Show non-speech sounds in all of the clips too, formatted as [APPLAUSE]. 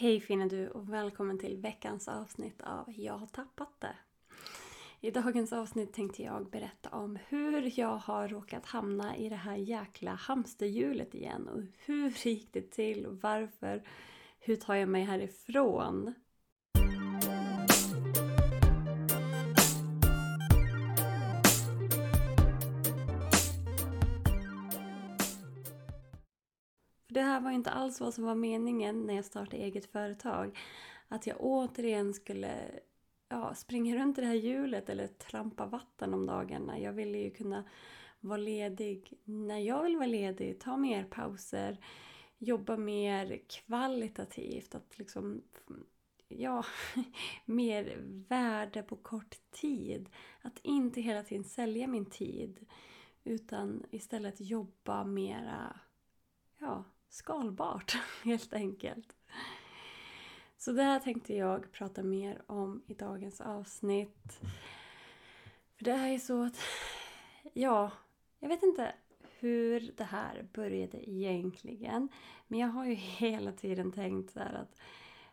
Hej fina du och välkommen till veckans avsnitt av Jag har tappat det. I dagens avsnitt tänkte jag berätta om hur jag har råkat hamna i det här jäkla hamsterhjulet igen och hur gick det till och varför? Hur tar jag mig härifrån? Det här var inte alls vad som var meningen när jag startade eget företag. Att jag återigen skulle ja, springa runt i det här hjulet eller trampa vatten om dagarna. Jag ville ju kunna vara ledig när jag vill vara ledig, ta mer pauser, jobba mer kvalitativt. Att liksom, ja, [LAUGHS] mer värde på kort tid. Att inte hela tiden sälja min tid. Utan istället jobba mera, ja, skalbart [LAUGHS] helt enkelt. Så det här tänkte jag prata mer om i dagens avsnitt. För det är ju så att, ja, jag vet inte hur det här började egentligen. Men jag har ju hela tiden tänkt så att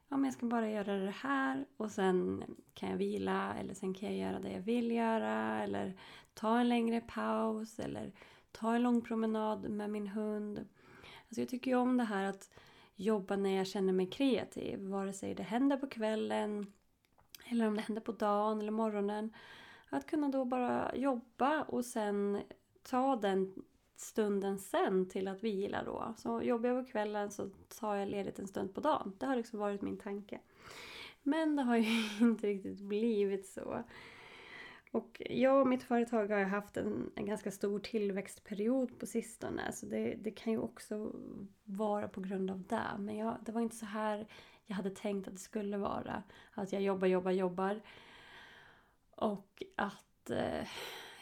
ja, men jag ska bara göra det här och sen kan jag vila eller sen kan jag göra det jag vill göra eller ta en längre paus eller ta en lång promenad med min hund. Alltså jag tycker ju om det här att jobba när jag känner mig kreativ. Vare sig det händer på kvällen eller om det händer på dagen eller morgonen. Att kunna då bara jobba och sen ta den stunden sen till att vila då. Så jobbar jag på kvällen så tar jag ledigt en stund på dagen. Det har liksom varit min tanke. Men det har ju [LAUGHS] inte riktigt blivit så. Och jag och mitt företag har haft en, en ganska stor tillväxtperiod på sistone. Så det, det kan ju också vara på grund av det. Men jag, det var inte så här jag hade tänkt att det skulle vara. Att jag jobbar, jobbar, jobbar. Och att eh,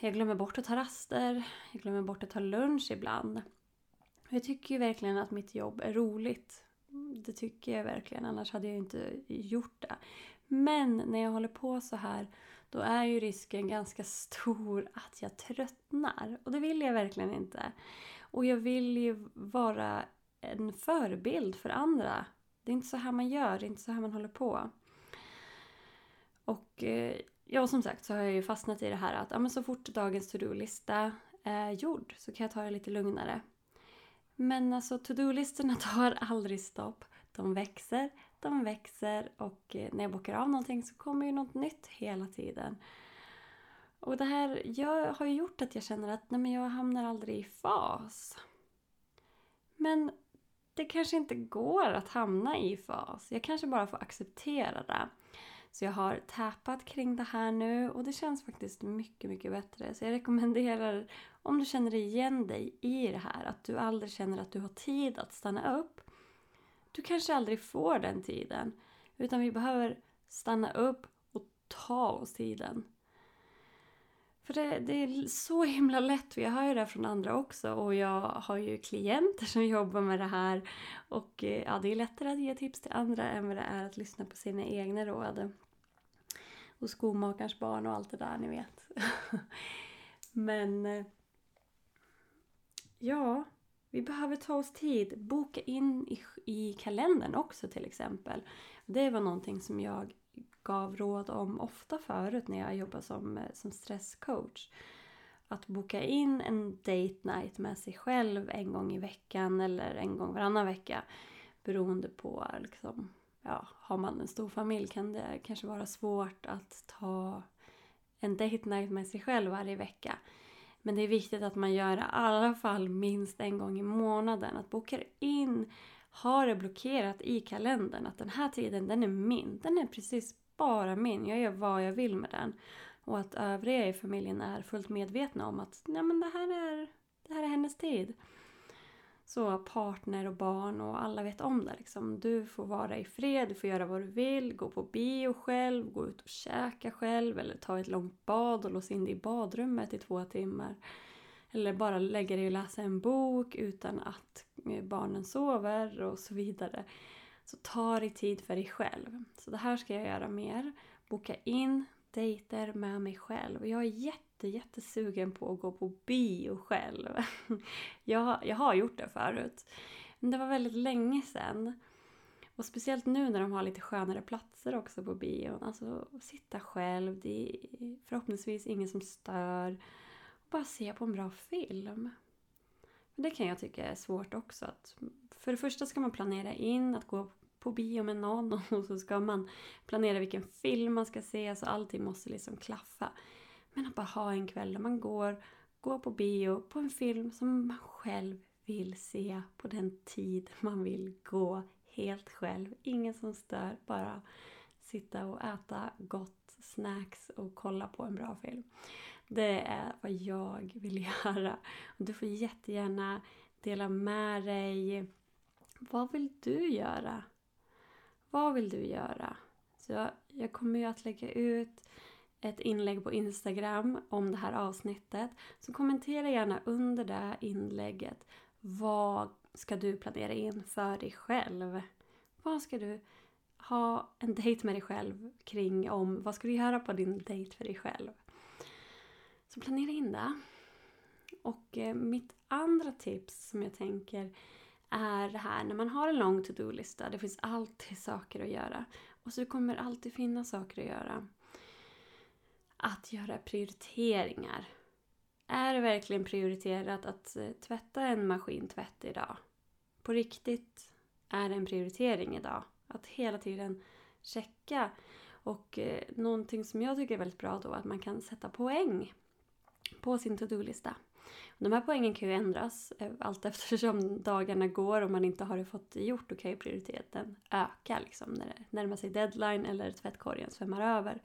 jag glömmer bort att ta raster. Jag glömmer bort att ta lunch ibland. Jag tycker ju verkligen att mitt jobb är roligt. Det tycker jag verkligen, annars hade jag inte gjort det. Men när jag håller på så här då är ju risken ganska stor att jag tröttnar. Och det vill jag verkligen inte. Och jag vill ju vara en förebild för andra. Det är inte så här man gör, det är inte så här man håller på. Och eh, ja, som sagt så har jag ju fastnat i det här att ja, men så fort dagens to-do-lista är gjord så kan jag ta det lite lugnare. Men alltså to-do-listorna [LAUGHS] tar aldrig stopp. De växer, de växer och eh, när jag bockar av någonting så kommer ju något nytt hela tiden. Och det här jag har ju gjort att jag känner att nej, men jag hamnar aldrig i fas. Men det kanske inte går att hamna i fas. Jag kanske bara får acceptera det. Så jag har täpat kring det här nu och det känns faktiskt mycket, mycket bättre. Så jag rekommenderar, om du känner igen dig i det här, att du aldrig känner att du har tid att stanna upp du kanske aldrig får den tiden. Utan vi behöver stanna upp och ta oss tiden. För det, det, är så himla lätt, jag hör ju det från andra också och jag har ju klienter som [LAUGHS] jobbar med det här. Och eh, ja, det är lättare att ge tips till andra än vad det är att lyssna på sina egna råd. Och skomakarens barn och allt det där, ni vet. [LAUGHS] Men eh, ja, vi behöver ta oss tid, boka in i, i kalendern också till exempel. Det var någonting som jag gav råd om ofta förut när jag jobbade som, som stresscoach. Att boka in en date night med sig själv en gång i veckan eller en gång varannan vecka. Beroende på, liksom, ja, har man en stor familj kan det kanske vara svårt att ta en date night med sig själv varje vecka. Men det är viktigt att man gör det i alla fall minst en gång i månaden. Att boka in, ha det blockerat i kalendern. Att den här tiden, den är min. Den är precis bara min. Jag gör vad jag vill med den. Och att övriga i familjen är fullt medvetna om att Nej, men det, här är, det här är hennes tid. Så partner och barn och alla vet om det. Liksom. Du får vara i fred, du får göra vad du vill, gå på bio själv, gå ut och käka själv eller ta ett långt bad och låsa in dig i badrummet i två timmar. Eller bara lägga dig och läsa en bok utan att eh, barnen sover och så vidare. Så ta dig tid för dig själv. Så det här ska jag göra mer. Boka in dejter med mig själv. Jag är jätte, jättesugen på att gå på bio själv. [LAUGHS] Jag, jag har gjort det förut. Men det var väldigt länge sedan. Och speciellt nu när de har lite skönare platser också på bion. Alltså sitta själv, det är förhoppningsvis ingen som stör. Och bara se på en bra film. Det kan jag tycka är svårt också. Att för det första ska man planera in att gå på bio med någon [LAUGHS] och så ska man planera vilken film man ska se så allting måste liksom klaffa. Men att bara ha en kväll där man går, går på bio på en film som man själv vill se på den tid man vill gå helt själv. Ingen som stör, bara sitta och äta gott snacks och kolla på en bra film. Det är vad jag vill [LAUGHS] göra. Du får jättegärna dela med dig. Vad vill du göra? Vad vill du göra? Så jag, jag kommer ju att lägga ut ett inlägg på Instagram om det här avsnittet. Så kommentera gärna under det inlägget. Vad ska du planera in för dig själv? Vad ska du ha en dejt med dig själv kring om? Vad ska du göra på din dejt för dig själv? Så planera in det. Och eh, mitt andra tips som jag tänker är det här när man har en lång to-do-lista. Det finns alltid saker att göra. Och så kommer det alltid finnas saker att göra. Att göra prioriteringar. Är det verkligen prioriterat att eh, tvätta en maskintvätt idag? På riktigt är det en prioritering idag. Att hela tiden checka. Och eh, någonting som jag tycker är väldigt bra då är att man kan sätta poäng på sin to-do-lista. De här poängen kan ju ändras eh, allt eftersom [LAUGHS] dagarna går och man inte har det fått gjort. Då kan ju prioriteten öka liksom, när det närmar sig deadline eller tvättkorgen svämmar över.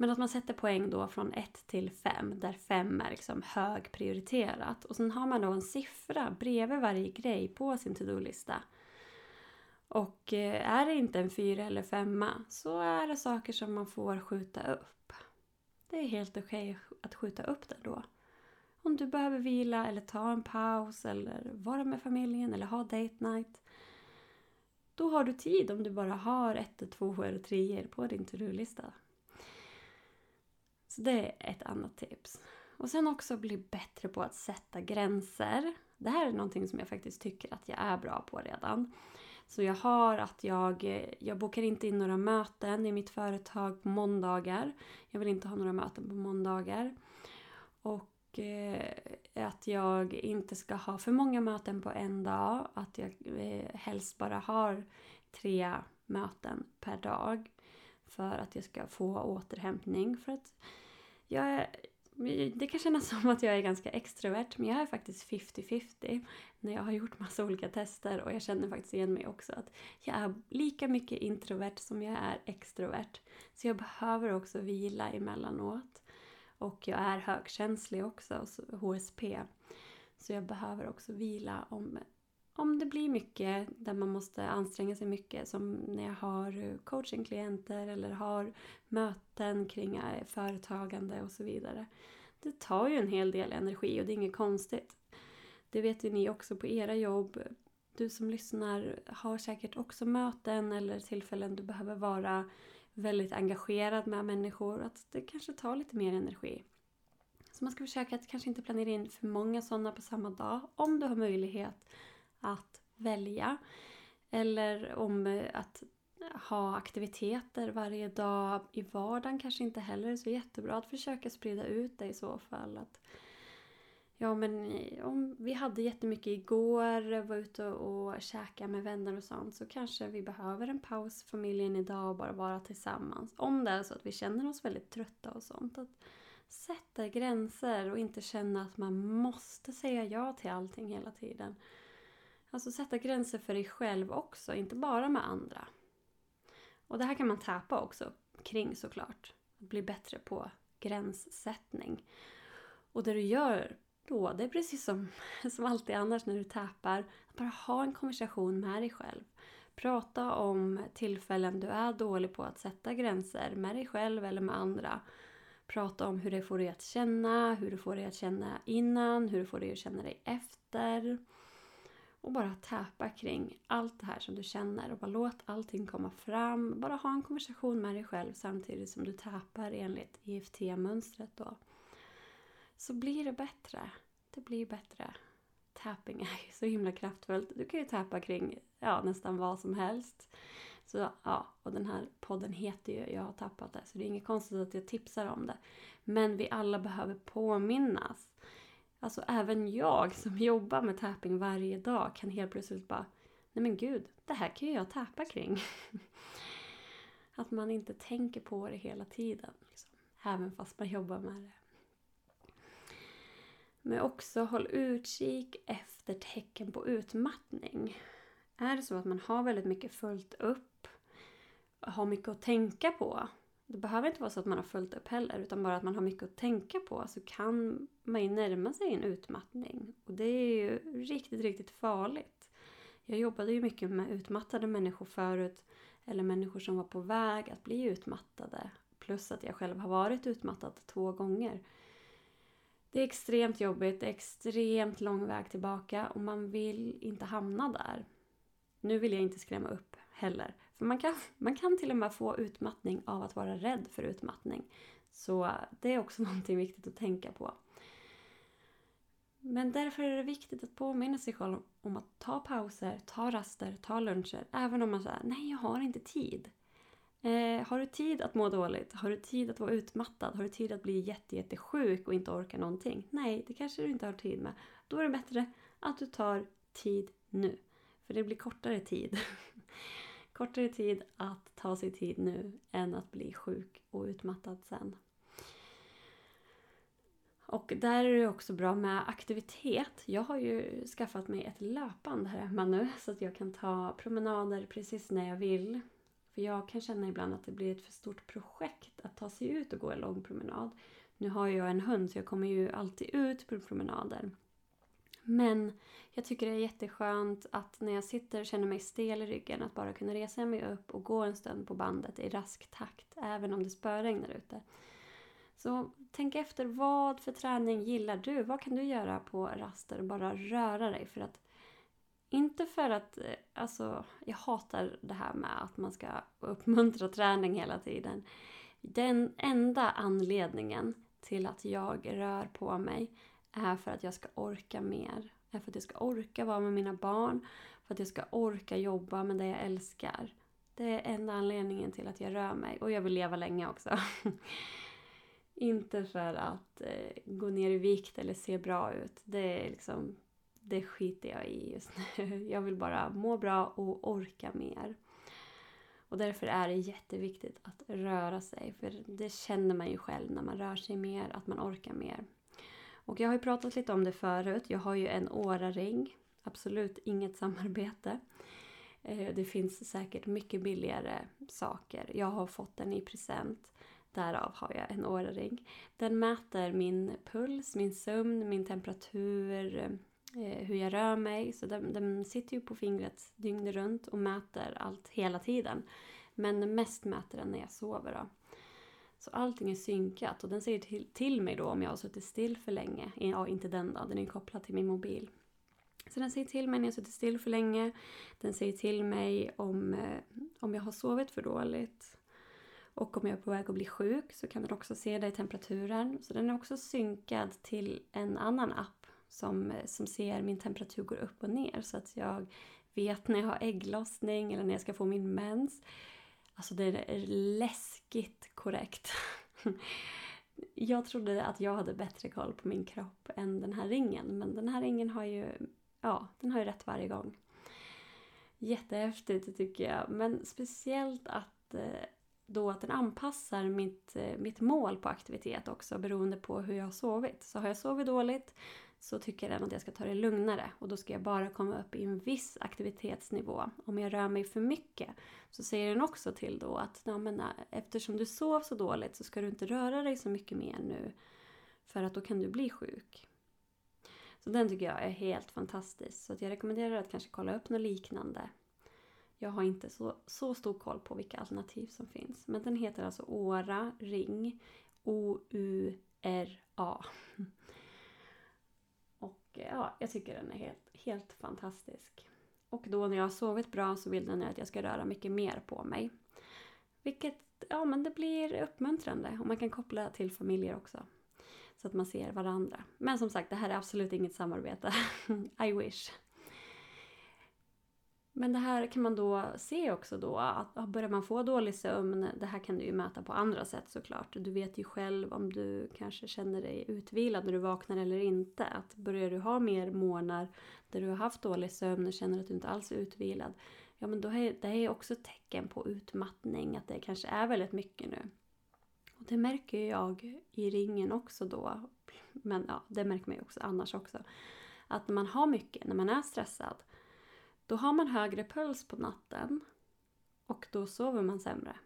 Men att man sätter poäng då från 1 till 5 där 5 är liksom högprioriterat. Och sen har man då en siffra bredvid varje grej på sin to-do-lista. Och eh, är det inte en 4 eller 5 så är det saker som man får skjuta upp. Det är helt okej okay att skjuta upp det då. Om du behöver vila eller ta en paus eller vara med familjen eller ha date night. Då har du tid om du bara har ett, två eller treor på din to-do-lista. Så det är ett annat tips. Och sen också bli bättre på att sätta gränser. Det här är någonting som jag faktiskt tycker att jag är bra på redan. Så jag har att jag, jag bokar inte in några möten i mitt företag på måndagar. Jag vill inte ha några möten på måndagar. Och eh, att jag inte ska ha för många möten på en dag. Att jag eh, helst bara har tre möten per dag. För att jag ska få återhämtning. För att jag är, det kan kännas som att jag är ganska extrovert men jag är faktiskt 50-50 när jag har gjort massa olika tester och jag känner faktiskt igen mig också att jag är lika mycket introvert som jag är extrovert. Så jag behöver också vila emellanåt. Och jag är högkänslig också, HSP. Så jag behöver också vila om, om det blir mycket där man måste anstränga sig mycket. Som när jag har eh, coachingklienter eller har möten kring eh, företagande och så vidare. Det tar ju en hel del energi och det är inget konstigt. Det vet ju ni också på era jobb. Du som lyssnar har säkert också möten eller tillfällen du behöver vara väldigt engagerad med människor. Att det kanske tar lite mer energi. Så man ska försöka att kanske inte planera in för många sådana på samma dag. Om du har möjlighet att välja. Eller om eh, att ha aktiviteter varje dag i vardagen kanske inte heller är så jättebra. Att försöka sprida ut det i så fall. Att Ja men eh, om vi hade jättemycket igår, var ute och käkade med vänner och sånt så kanske vi behöver en paus familjen idag och bara vara tillsammans. Om det är så att vi känner oss väldigt trötta och sånt. Att sätta gränser och inte känna att man måste säga ja till allting hela tiden. Alltså sätta gränser för dig själv också, inte bara med andra. Och det här kan man täpa också kring såklart. Att bli bättre på gränssättning. Och det du gör då, det är precis som, [LAUGHS] som alltid annars när du täpar. att bara ha en konversation med dig själv. Prata om tillfällen du är dålig på att sätta gränser med dig själv eller med andra. Prata om hur det får dig att känna, hur du får dig att känna innan, hur du får dig att känna dig efter. Och bara täpa kring allt det här som du känner och bara låt allting komma fram. Bara ha en konversation med dig själv samtidigt som du täpar enligt EFT-mönstret. då så blir det bättre. Det blir bättre. tapping är ju så himla kraftfullt. Du kan ju täpa kring ja, nästan vad som helst. Så ja, och den här podden heter ju Jag har tappat det, så det är inget konstigt att jag tipsar om det. Men vi alla behöver påminnas. Alltså även jag som jobbar med tapping varje dag kan helt plötsligt bara Nej men gud, det här kan ju jag tappa kring. [LAUGHS] att man inte tänker på det hela tiden. Liksom. Även fast man jobbar med det. Men också håll utkik efter tecken på utmattning. Är det så att man har väldigt mycket fullt upp, har mycket att tänka på. Det behöver inte vara så att man har fullt upp heller, utan bara att man har mycket att tänka på så kan man ju närma sig en utmattning. Och det är ju riktigt, riktigt farligt. Jag jobbade ju mycket med utmattade människor förut, eller människor som var på väg att bli utmattade. Plus att jag själv har varit utmattad två gånger. Det är extremt jobbigt, det är extremt lång väg tillbaka och man vill inte hamna där. Nu vill jag inte skrämma upp heller. För man kan, man kan till och med få utmattning av att vara rädd för utmattning. Så det är också [LAUGHS] någonting viktigt att tänka på. Men därför är det viktigt att påminna sig själv om att ta pauser, ta raster, ta luncher. Även om man säger nej jag har inte tid. Eh, har du tid att må dåligt? Har du tid att vara utmattad? Har du tid att bli jättejättesjuk och inte orka någonting? Nej, det kanske du inte har tid med. Då är det bättre att du tar tid nu. För det blir kortare tid. [LAUGHS] kortare tid att ta sig tid nu än att bli sjuk och utmattad sen. Och där är det också bra med aktivitet. Jag har ju skaffat mig ett löpband här hemma nu så att jag kan ta promenader precis när jag vill. För jag kan känna ibland att det blir ett för stort projekt att ta sig ut och gå en lång promenad. Nu har jag en hund så jag kommer ju alltid ut på promenader. Men jag tycker det är jätteskönt att när jag sitter och känner mig stel i ryggen att bara kunna resa mig upp och gå en stund på bandet i rask takt även om det spöregnar ute. Så tänk efter, vad för träning gillar du? Vad kan du göra på raster? Bara röra dig för att inte för att, eh, alltså, jag hatar det här med att man ska uppmuntra [LAUGHS] träning hela tiden. Den enda anledningen till att jag rör på mig är för att jag ska orka mer. Är för att jag ska orka vara med mina barn, för att jag ska orka jobba med det jag älskar. Det är enda anledningen till att jag rör mig. Och jag vill leva länge också. [LAUGHS] Inte för att eh, gå ner i vikt eller se bra ut. Det är liksom det skiter jag i just nu. [LAUGHS] Jag vill bara må bra och orka mer. Och därför är det jätteviktigt att röra sig. För det känner man ju själv när man rör sig mer, att man orkar mer. Och jag har ju pratat lite om det förut. Jag har ju en Åra-ring. Absolut inget samarbete. Eh, det finns säkert mycket billigare saker. Jag har fått den i present. Därav har jag en Åra-ring. Den mäter min puls, min sömn, min temperatur, eh, hur jag rör mig. Så den, den sitter ju på fingret dygnet runt och mäter allt hela tiden. Men mest mäter den när jag sover. Då. Så allting är synkat och den säger till, till mig då om jag har suttit still för länge. Ja, inte den då, den är kopplad till min mobil. Så den säger till mig när jag har suttit still för länge. Den säger till mig om, eh, om jag har sovit för dåligt. Och om jag är på väg att bli sjuk så kan den också se det i temperaturen. Så den är också synkad till en annan app som, eh, som ser min temperatur går upp och ner så att jag vet när jag har ägglossning eller när jag ska få min mens. Alltså det är läskigt korrekt. [LAUGHS] Jag trodde att jag hade bättre koll på min kropp än den här ringen men den här ringen har ju, ja, den har ju rätt varje gång. Jättehäftigt tycker jag men speciellt att eh, då att den anpassar mitt, eh, mitt mål på aktivitet också beroende på hur jag har sovit. Så har jag sovit dåligt så tycker den att jag ska ta det lugnare och då ska jag bara komma upp i en viss aktivitetsnivå. Om jag rör mig för mycket så säger den också till då att ja, men, äh, eftersom du sov så dåligt så ska du inte röra dig så mycket mer nu för att då kan du bli sjuk. Så den tycker jag är helt fantastisk. Så jag rekommenderar att kanske kolla upp något liknande. Jag har inte så, så stor koll på vilka alternativ som finns. Men den heter alltså Ora Ring. O-U-R-A ja, jag tycker den är helt, helt fantastisk. Och då när jag har sovit bra så vill den att jag ska röra mycket mer på mig. Vilket, ja men det blir uppmuntrande och man kan koppla till familjer också. Så att man ser varandra. Men som sagt, det här är absolut inget samarbete. [LAUGHS] I wish. Men det här kan man då se också då att börjar man få dålig sömn, det här kan du ju mäta på andra sätt såklart. Du vet ju själv om du kanske känner dig utvilad när du vaknar eller inte. Att börjar du ha mer månader där du har haft dålig sömn och känner att du inte alls är utvilad. Ja men då är det är också tecken på utmattning, att det kanske är väldigt mycket nu. Och det märker jag i ringen också då. Men ja, det märker man ju också annars också. Att när man har mycket, när man är stressad, då har man högre puls på natten och då sover man sämre.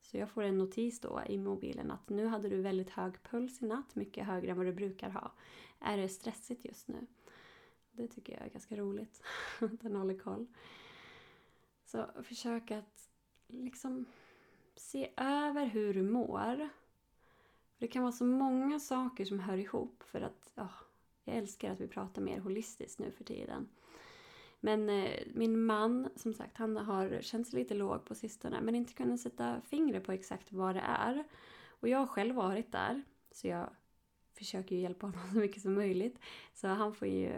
Så jag får en notis då i mobilen att nu hade du väldigt hög puls i natt, mycket högre än vad du brukar ha. Är det stressigt just nu? Det tycker jag är ganska roligt, att [LAUGHS] den håller koll. Så försök att liksom se över hur du mår. det kan vara så många saker som hör ihop för att oh, jag älskar att vi pratar mer holistiskt nu för tiden. Men eh, min man, som sagt, han har känt sig lite låg på sistone men inte kunnat sätta fingret på exakt vad det är. Och jag har själv varit där, så jag försöker ju hjälpa honom [LAUGHS] så mycket som möjligt. Så han får ju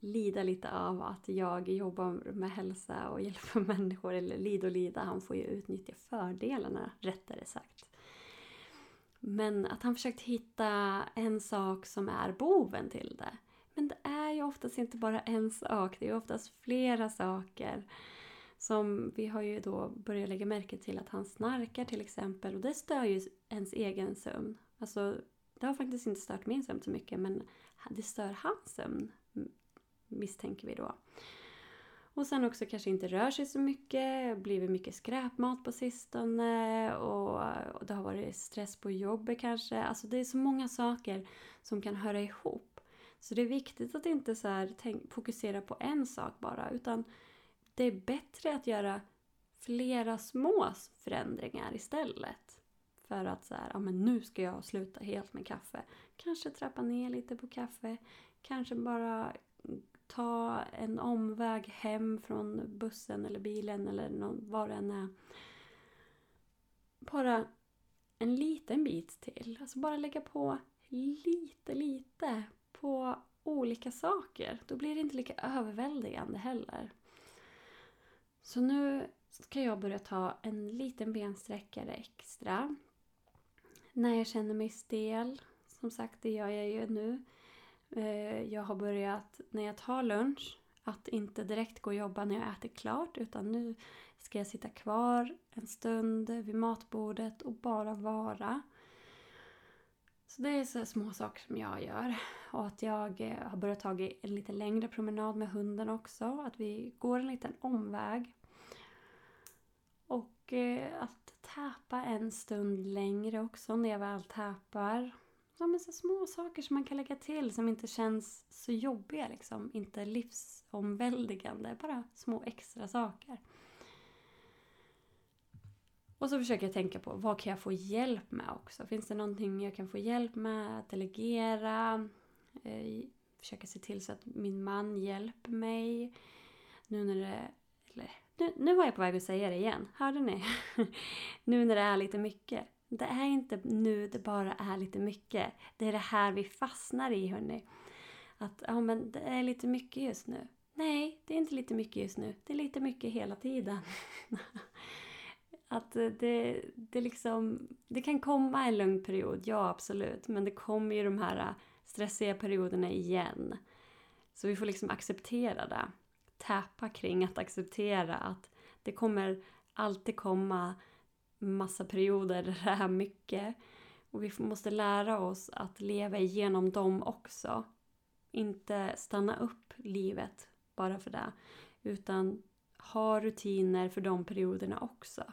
lida lite av att jag jobbar med hälsa och [LAUGHS] hjälper människor, eller lida och lida. Han får ju utnyttja fördelarna, rättare sagt. Men att han försökt hitta en sak som är boven till det. Men det är ju oftast inte bara en sak, det är oftast flera saker. Som vi har ju då börjat lägga märke till att han snarkar till exempel och det stör ju ens egen sömn. Alltså, det har faktiskt inte stört min sömn så mycket men det stör hans sömn misstänker vi då. Och sen också kanske inte rör sig så mycket, blivit mycket skräpmat på sistone och, och det har varit stress på jobbet kanske. Alltså det är så många saker som kan höra ihop. Så det är viktigt att inte så här, tänk, fokusera på en sak bara utan det är bättre att göra flera små förändringar istället. För att så här, ja men nu ska jag sluta helt med kaffe. Kanske trappa ner lite på kaffe. Kanske bara ta en omväg hem från bussen eller bilen eller någon, vad det än är. Bara en liten bit till. Alltså bara lägga på lite, lite på olika saker. Då blir det inte lika överväldigande heller. Så nu ska jag börja ta en liten bensträckare extra. När jag känner mig stel. Som sagt, det gör jag ju nu. Eh, jag har börjat, när jag tar lunch, att inte direkt gå och jobba när jag ätit klart. Utan nu ska jag sitta kvar en stund vid matbordet och bara vara. Så det är så små saker som jag gör. Och att jag eh, har börjat ta en lite längre promenad med hunden också. Att vi går en liten omväg. Och eh, att täpa en stund längre också när jag väl täpar. Ja, men så små saker som man kan lägga till som inte känns så jobbiga liksom. Inte livsomväldigande. Bara små extra saker. Och så försöker jag tänka på vad kan jag få hjälp med också? Finns det någonting jag kan få hjälp med? Att delegera? Eh, försöka se till så att min man hjälper mig. Nu när det... Eller, nu, nu var jag på väg att säga det igen. Hörde ni? [LAUGHS] nu när det är lite mycket. Det är inte nu det bara är lite mycket. Det är det här vi fastnar i hörni. Att ja, men det är lite mycket just nu. Nej, det är inte lite mycket just nu. Det är lite mycket hela tiden. [LAUGHS] Att eh, det, det, liksom, det kan komma en lugn period, ja absolut. Men det kommer ju de här eh, stressiga perioderna igen. Så vi får liksom acceptera det. Täpa kring att acceptera att det kommer alltid komma massa perioder där det är mycket. Och vi måste lära oss att leva igenom dem också. Inte stanna upp livet bara för det. Utan ha rutiner för de perioderna också.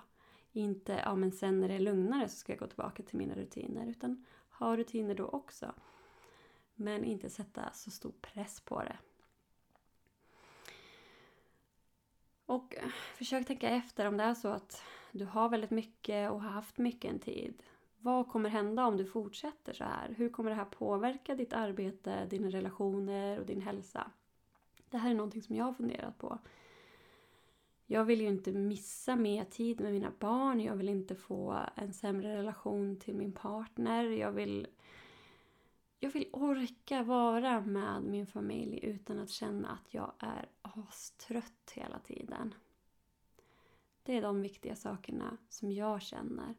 Inte, ja men sen när det är lugnare så ska jag gå tillbaka till mina rutiner. Utan ha rutiner då också. Men inte sätta så stor press på det. Och eh, försök tänka efter om det är så att du har väldigt mycket och har haft mycket en tid. Vad kommer hända om du fortsätter så här? Hur kommer det här påverka ditt arbete, dina relationer och din hälsa? Det här är någonting som jag har funderat på. Jag vill ju inte missa mer tid med mina barn. Jag vill inte få en sämre relation till min partner. Jag vill jag vill orka vara med min familj utan att känna att jag är astrött hela tiden. Det är de viktiga sakerna som jag känner.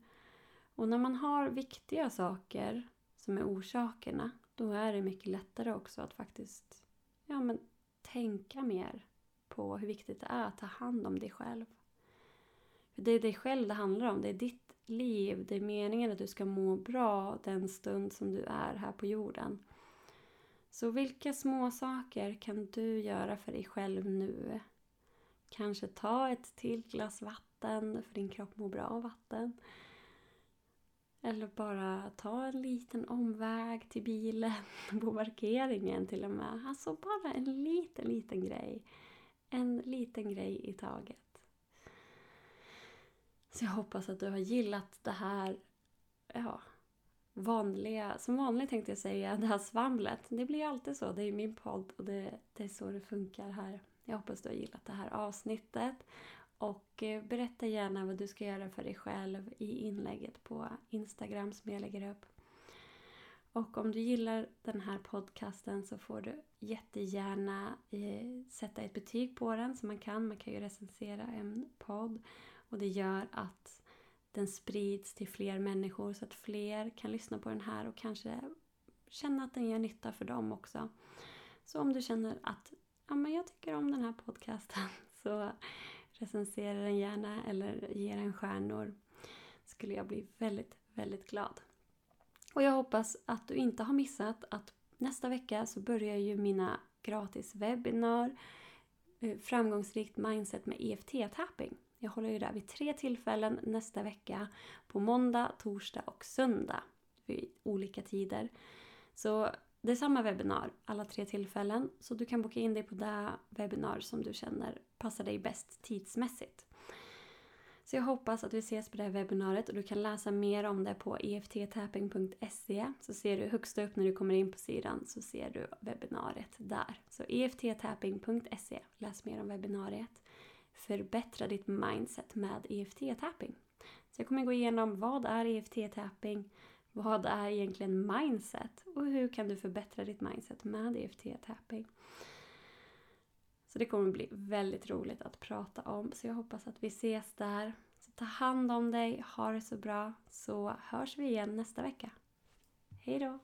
Och när man har viktiga saker som är orsakerna, då är det mycket lättare också att faktiskt ja, men, tänka mer på hur viktigt det är att ta hand om dig själv. För Det är dig själv det handlar om. Det är ditt liv. Det är meningen att du ska må bra den stund som du är här på jorden. Så vilka små saker kan du göra för dig själv nu? Kanske ta ett till glas vatten, för din kropp mår bra av vatten. Eller bara ta en liten omväg till bilen [LAUGHS] på parkeringen till och med. Alltså bara en liten, liten grej. En liten grej i taget. Så jag hoppas att du har gillat det här ja, vanliga, som vanligt tänkte jag säga, det här svamlet. Det blir alltid så, det är min podd och det, det är så det funkar här. Jag hoppas du har gillat det här avsnittet. Och eh, berätta gärna vad du ska göra för dig själv i inlägget på Instagram som jag lägger upp. Och om du gillar den här podcasten så får du jättegärna eh, sätta ett betyg på den som man kan. Man kan ju recensera en podd och det gör att den sprids till fler människor så att fler kan lyssna på den här och kanske känna att den gör nytta för dem också. Så om du känner att ja, men jag tycker om den här podcasten [LAUGHS] så recensera den gärna eller ge den stjärnor. skulle jag bli väldigt, väldigt glad. Och jag hoppas att du inte har missat att nästa vecka så börjar ju mina gratis webbinar eh, Framgångsrikt mindset med EFT-tapping. Jag håller ju där vid tre tillfällen nästa vecka. På måndag, torsdag och söndag. Vid olika tider. Så det är samma webbinar alla tre tillfällen. Så du kan boka in dig på det webbinar som du känner passar dig bäst tidsmässigt. Så jag hoppas att vi ses på det här webbinariet och du kan läsa mer om det på efttapping.se. Så ser du högst upp när du kommer in på sidan så ser du webbinariet där. Så efttapping.se. Läs mer om webbinariet. Förbättra ditt mindset med EFT-tapping. Så jag kommer gå igenom vad är EFT-tapping? Vad är egentligen mindset? Och hur kan du förbättra ditt mindset med EFT-tapping? Så det kommer bli väldigt roligt att prata om. Så jag hoppas att vi ses där. Så ta hand om dig, ha det så bra, så hörs vi igen nästa vecka. Hej då!